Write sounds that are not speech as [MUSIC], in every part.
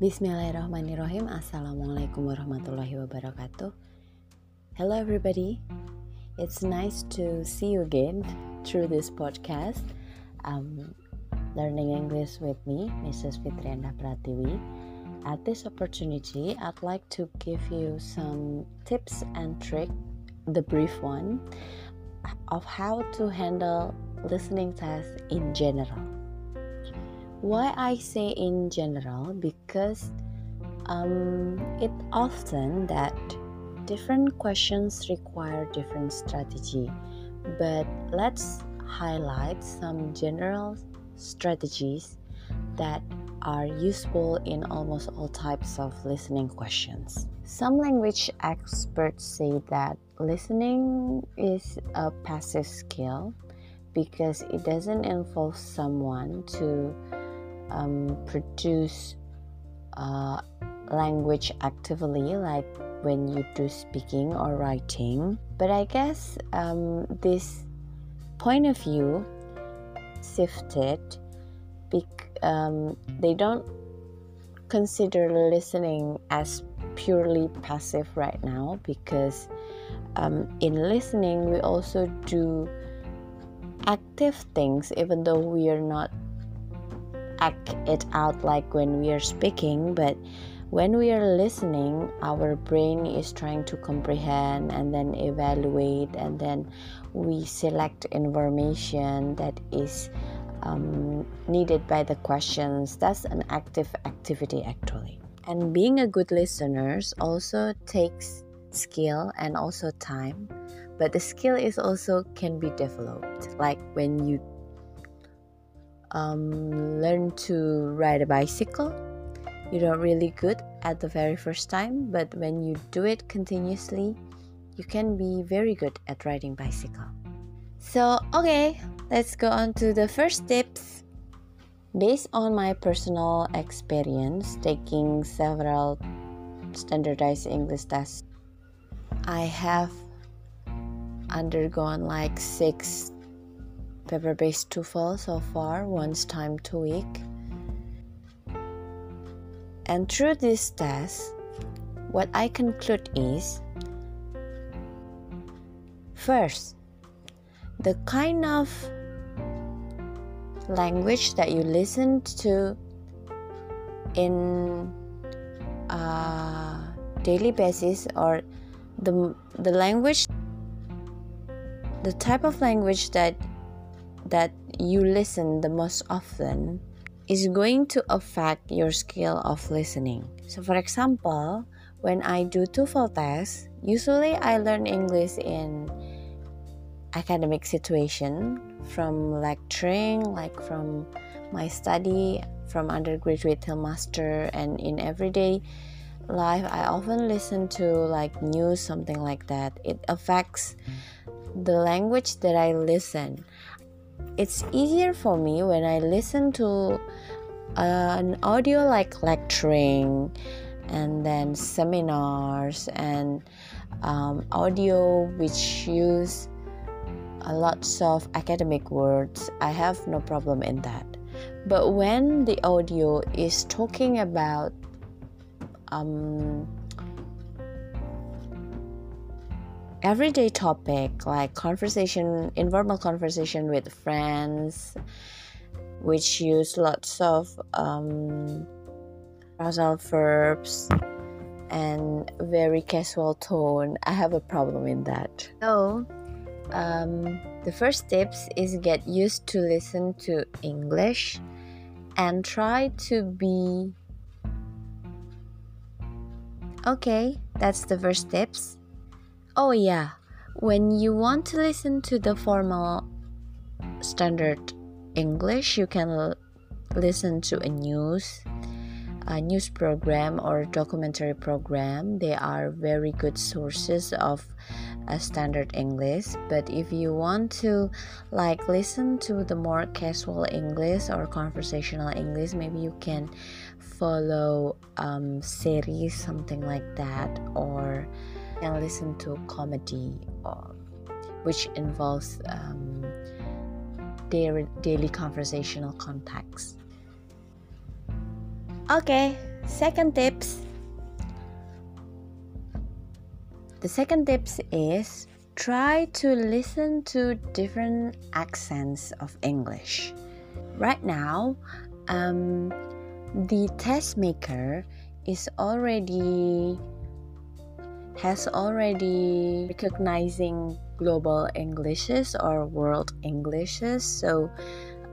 Bismillahirrahmanirrahim. Assalamualaikum warahmatullahi wabarakatuh. Hello, everybody. It's nice to see you again through this podcast. Um, learning English with me, Mrs. Fitrianda Pratiwi. At this opportunity, I'd like to give you some tips and trick, the brief one, of how to handle listening tests in general. Why I say in general? Because um, it often that different questions require different strategy, but let's highlight some general strategies that are useful in almost all types of listening questions. Some language experts say that listening is a passive skill because it doesn't involve someone to um, produce uh, language actively, like when you do speaking or writing. But I guess um, this point of view shifted because um, they don't consider listening as purely passive right now because um, in listening we also do active things even though we are not act it out like when we are speaking, but when we are listening, our brain is trying to comprehend and then evaluate, and then we select information that is um, needed by the questions. That's an active activity, actually. And being a good listener also takes skill and also time, but the skill is also can be developed. Like when you um, learn to ride a bicycle. You're not really good at the very first time, but when you do it continuously, you can be very good at riding bicycle. So, okay, let's go on to the first tips. Based on my personal experience taking several standardized English tests, I have undergone like six paper based TOEFL so far, once time two week. And through this test, what I conclude is first, the kind of language that you listen to in a daily basis or the the language the type of language that that you listen the most often is going to affect your skill of listening. So, for example, when I do TOEFL tests, usually I learn English in academic situation from lecturing, like from my study, from undergraduate till master, and in everyday life, I often listen to like news, something like that. It affects the language that I listen it's easier for me when I listen to uh, an audio like lecturing and then seminars and um, audio which use a lots of academic words. I have no problem in that. But when the audio is talking about um, everyday topic like conversation informal conversation with friends which use lots of um, verbs and very casual tone. I have a problem in that. So um, the first tips is get used to listen to english and try to be okay that's the first tips Oh, yeah. When you want to listen to the formal standard English, you can listen to a news, a news program or documentary program. They are very good sources of a standard English. But if you want to like listen to the more casual English or conversational English, maybe you can follow um, series something like that or can listen to comedy or, which involves um, daily, daily conversational context. Okay, second tips the second tips is try to listen to different accents of english right now um, the test maker is already has already recognizing global englishes or world englishes. So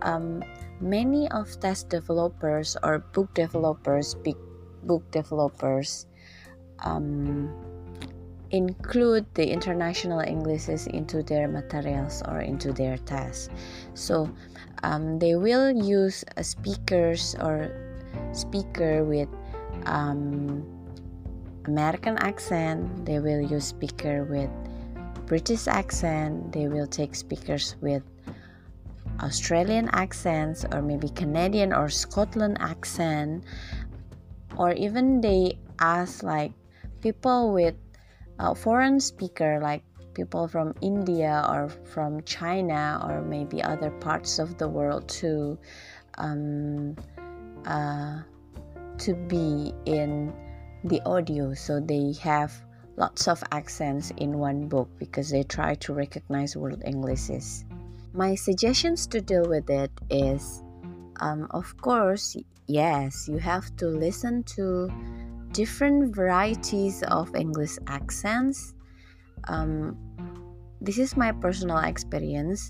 um, many of test developers or book developers big book developers um, include the international englishes into their materials or into their tests. So um, they will use speakers or speaker with um, American accent, they will use speaker with British accent, they will take speakers with Australian accents or maybe Canadian or Scotland accent. Or even they ask like people with a foreign speaker like people from India or from China or maybe other parts of the world to um, uh, to be in the audio so they have lots of accents in one book because they try to recognize world englishes my suggestions to deal with it is um, of course yes you have to listen to different varieties of english accents. Um, this is my personal experience.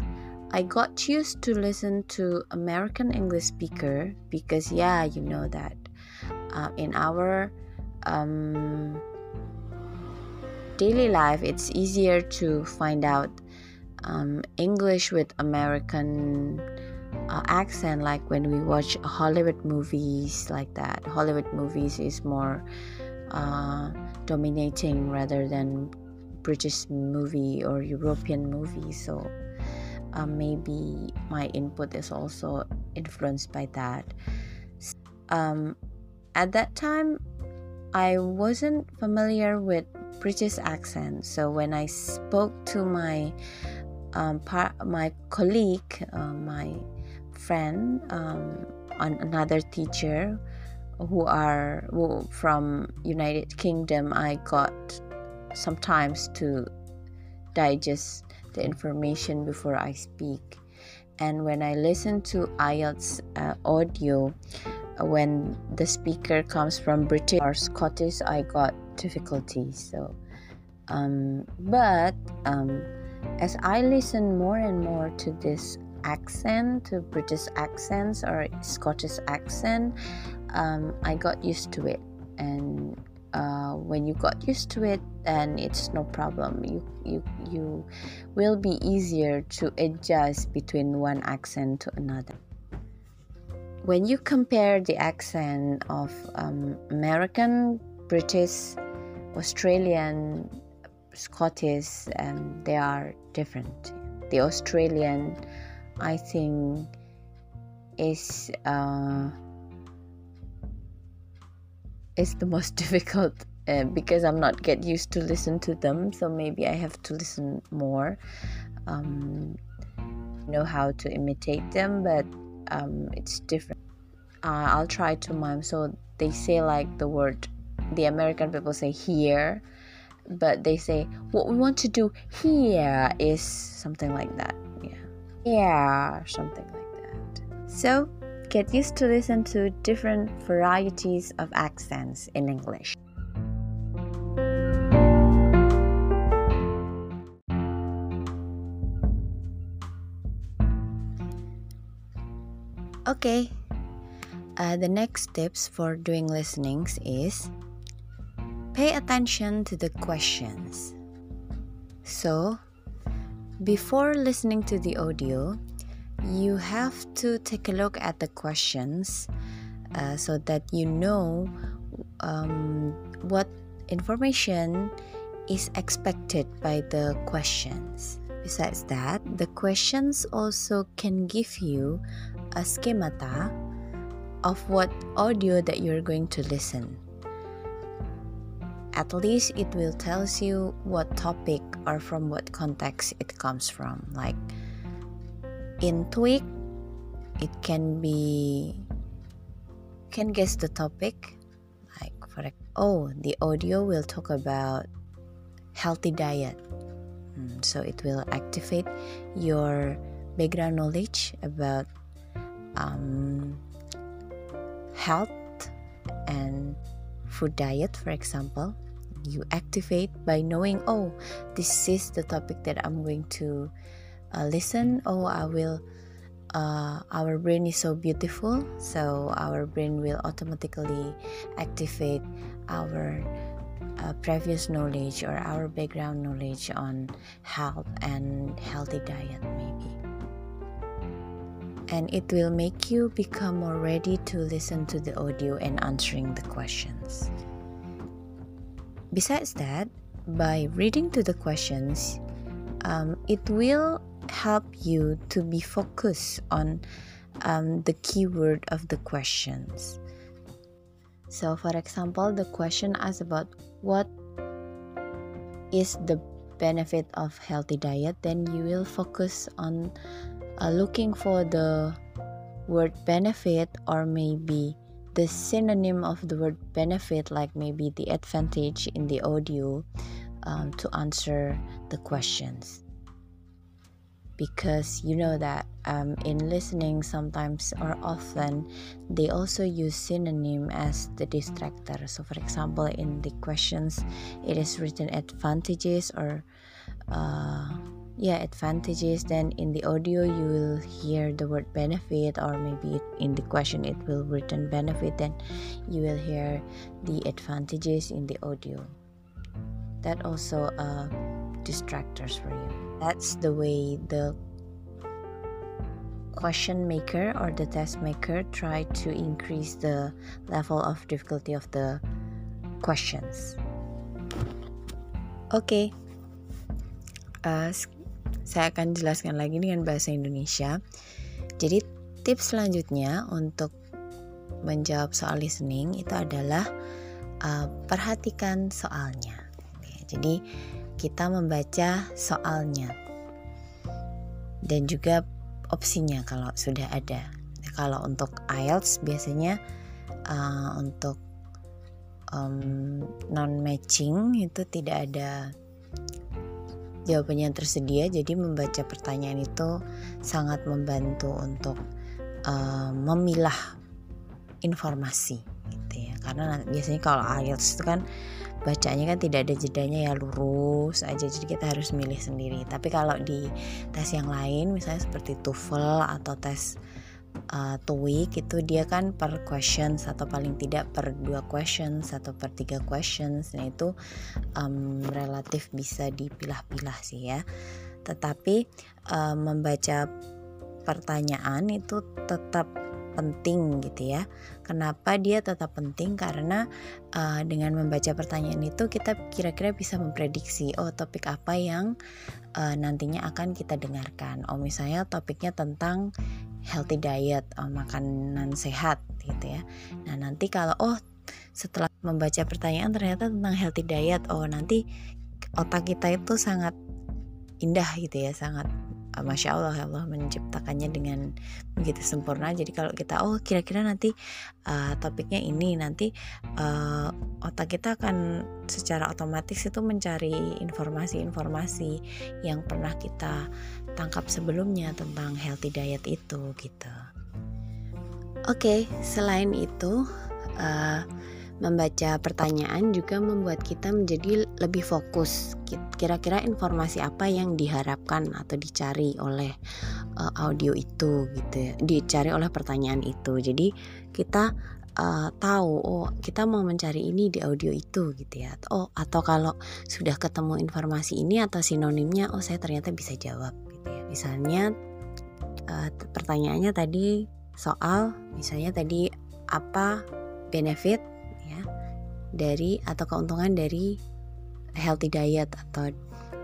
I got used to listen to American English speaker because yeah, you know that uh, in our um, daily life, it's easier to find out um, English with American uh, accent, like when we watch Hollywood movies, like that. Hollywood movies is more uh, dominating rather than British movie or European movie, so um, maybe my input is also influenced by that. Um, at that time, I wasn't familiar with British accent, so when I spoke to my um, par- my colleague, uh, my friend, um, another teacher who are who, from United Kingdom, I got sometimes to digest the information before I speak. And when I listen to IELTS uh, audio, when the speaker comes from British or Scottish, I got difficulties. So, um, but um, as I listen more and more to this accent, to British accents or Scottish accent, um, I got used to it, and uh, when you got used to it then it's no problem you you you will be easier to adjust between one accent to another when you compare the accent of um, american british australian scottish and they are different the australian i think is uh, is the most [LAUGHS] difficult uh, because I'm not get used to listen to them. So maybe I have to listen more. Um, know how to imitate them, but um, it's different. Uh, I'll try to mime. So they say like the word. The American people say here, but they say what we want to do here is something like that. Yeah, yeah, something like that. So Get used to listen to different varieties of accents in English. Okay, uh, the next tips for doing listenings is pay attention to the questions. So, before listening to the audio, you have to take a look at the questions uh, so that you know um, what information is expected by the questions. Besides that, the questions also can give you a schemata of what audio that you're going to listen. At least it will tells you what topic or from what context it comes from. Like in TOEIC it can be can guess the topic Like for oh the audio will talk about healthy diet hmm, so it will activate your background knowledge about um, health and food diet for example you activate by knowing oh this is the topic that i'm going to uh, listen. Oh i will uh, our brain is so beautiful so our brain will automatically activate our uh, previous knowledge or our background knowledge on health and healthy diet maybe and it will make you become more ready to listen to the audio and answering the questions besides that by reading to the questions um, it will help you to be focused on um, the keyword of the questions. So, for example, the question asks about what is the benefit of healthy diet, then you will focus on uh, looking for the word benefit or maybe the synonym of the word benefit, like maybe the advantage in the audio, um, to answer the questions. Because you know that um, in listening sometimes or often they also use synonym as the distractor. So for example in the questions it is written advantages or uh, yeah advantages then in the audio you will hear the word benefit or maybe in the question it will written benefit then you will hear the advantages in the audio that also uh, distractors for you that's the way the question maker or the test maker try to increase the level of difficulty of the questions. Okay. uh, saya akan jelaskan lagi dengan bahasa Indonesia. Jadi tips selanjutnya untuk menjawab soal listening itu adalah uh, perhatikan soalnya. Jadi kita membaca soalnya dan juga opsinya kalau sudah ada. Kalau untuk IELTS biasanya uh, untuk um, non matching itu tidak ada jawabannya yang tersedia. Jadi membaca pertanyaan itu sangat membantu untuk uh, memilah informasi gitu ya. Karena biasanya kalau IELTS itu kan bacanya kan tidak ada jedanya ya lurus aja jadi kita harus milih sendiri tapi kalau di tes yang lain misalnya seperti TOEFL atau tes uh, TOEIC itu dia kan per questions atau paling tidak per dua questions atau per tiga questions nah itu um, relatif bisa dipilah-pilah sih ya tetapi um, membaca pertanyaan itu tetap penting gitu ya. Kenapa dia tetap penting? Karena uh, dengan membaca pertanyaan itu kita kira-kira bisa memprediksi oh topik apa yang uh, nantinya akan kita dengarkan. Oh misalnya topiknya tentang healthy diet, oh, makanan sehat gitu ya. Nah nanti kalau oh setelah membaca pertanyaan ternyata tentang healthy diet, oh nanti otak kita itu sangat indah gitu ya, sangat Ah, masya Allah Allah menciptakannya dengan begitu sempurna jadi kalau kita oh kira-kira nanti uh, topiknya ini nanti uh, otak kita akan secara otomatis itu mencari informasi-informasi yang pernah kita tangkap sebelumnya tentang healthy diet itu gitu oke okay, selain itu uh, Membaca pertanyaan juga membuat kita menjadi lebih fokus. Kira-kira informasi apa yang diharapkan atau dicari oleh uh, audio itu gitu ya. Dicari oleh pertanyaan itu. Jadi kita uh, tahu oh kita mau mencari ini di audio itu gitu ya. Oh atau kalau sudah ketemu informasi ini atau sinonimnya oh saya ternyata bisa jawab. Misalnya uh, pertanyaannya tadi soal misalnya tadi apa benefit dari atau keuntungan dari healthy diet atau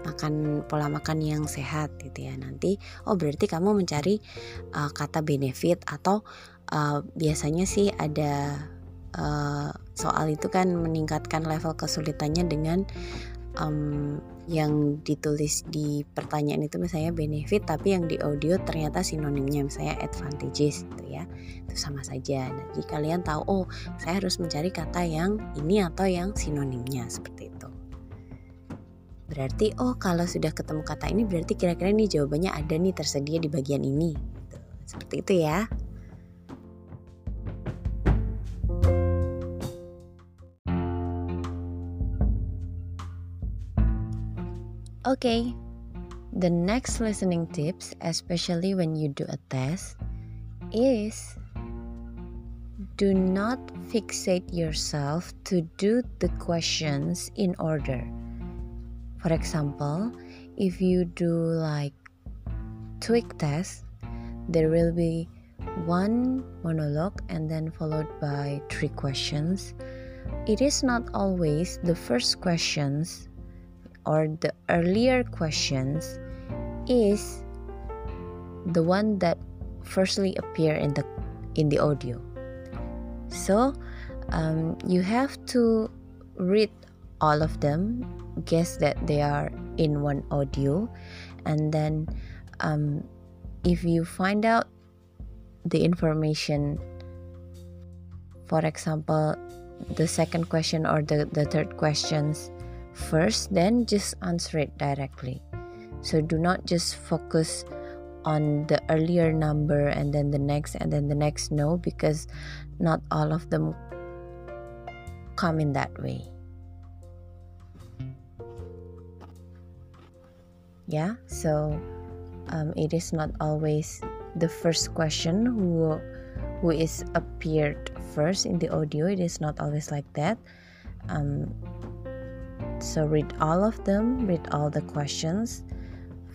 makan pola makan yang sehat gitu ya. Nanti oh berarti kamu mencari uh, kata benefit atau uh, biasanya sih ada uh, soal itu kan meningkatkan level kesulitannya dengan um, yang ditulis di pertanyaan itu misalnya benefit tapi yang di audio ternyata sinonimnya misalnya advantages gitu ya. Itu sama saja. Nah, jadi kalian tahu oh saya harus mencari kata yang ini atau yang sinonimnya seperti itu. Berarti oh kalau sudah ketemu kata ini berarti kira-kira nih jawabannya ada nih tersedia di bagian ini gitu. seperti itu ya Okay, the next listening tips, especially when you do a test, is do not fixate yourself to do the questions in order. For example, if you do like TOEIC test, there will be one monologue and then followed by three questions. It is not always the first questions or the earlier questions is the one that firstly appear in the in the audio. So um, you have to read all of them guess that they are in one audio and then um, if you find out the information for example the second question or the, the third questions first, then just answer it directly. So do not just focus on the earlier number and then the next and then the next no because not all of them come in that way. Yeah, so um, it is not always the first question who who is appeared first in the audio. It is not always like that. Um, so read all of them, read all the questions.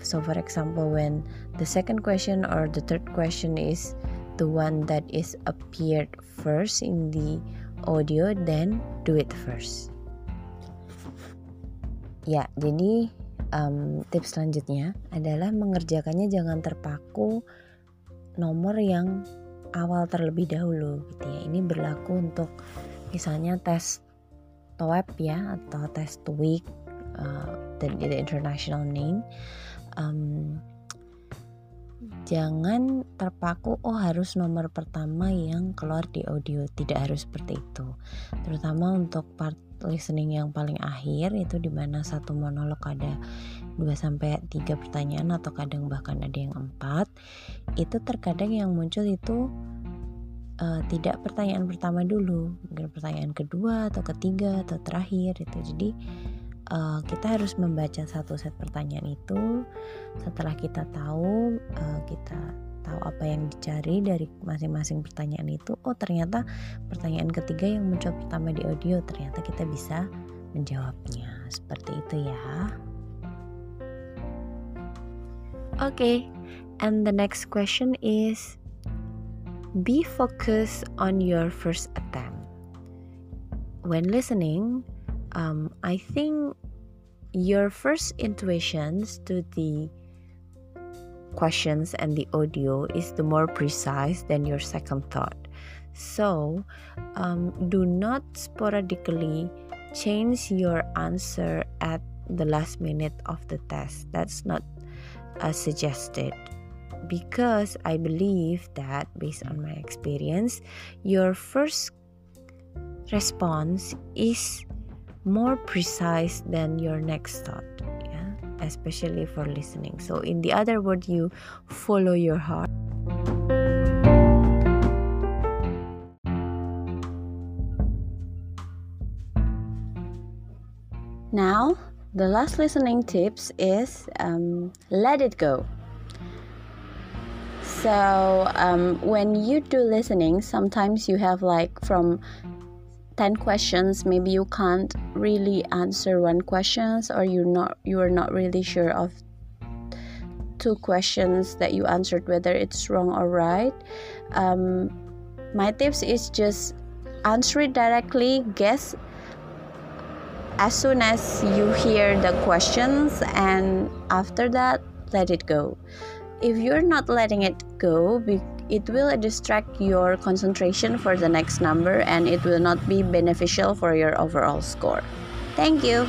So, for example, when the second question or the third question is the one that is appeared first in the audio, then do it first. Ya, jadi um, tips selanjutnya adalah mengerjakannya jangan terpaku nomor yang awal terlebih dahulu gitu ya. Ini berlaku untuk misalnya tes TOEP ya atau tes TOEIC uh, the, the international name. Um, jangan terpaku oh harus nomor pertama yang keluar di audio. Tidak harus seperti itu. Terutama untuk part listening yang paling akhir itu di mana satu monolog ada 2 sampai 3 pertanyaan atau kadang bahkan ada yang empat. Itu terkadang yang muncul itu uh, tidak pertanyaan pertama dulu, mungkin pertanyaan kedua atau ketiga atau terakhir itu. Jadi uh, kita harus membaca satu set pertanyaan itu. Setelah kita tahu, uh, kita tahu apa yang dicari dari masing-masing pertanyaan itu. Oh ternyata pertanyaan ketiga yang muncul pertama di audio ternyata kita bisa menjawabnya. Seperti itu ya. Oke, okay. and the next question is be focused on your first attempt. When listening, um, I think your first intuitions to the questions and the audio is the more precise than your second thought. So, um, do not sporadically change your answer at the last minute of the test. That's not uh, suggested because I believe that based on my experience, your first response is more precise than your next thought, yeah, especially for listening. So, in the other word, you follow your heart. Now, the last listening tips is um, let it go. So um, when you do listening, sometimes you have like from 10 questions maybe you can't really answer one questions or you're not you are not really sure of two questions that you answered whether it's wrong or right. Um, my tips is just answer it directly guess as soon as you hear the questions and after that let it go if you're not letting it go, it will distract your concentration for the next number and it will not be beneficial for your overall score. Thank you.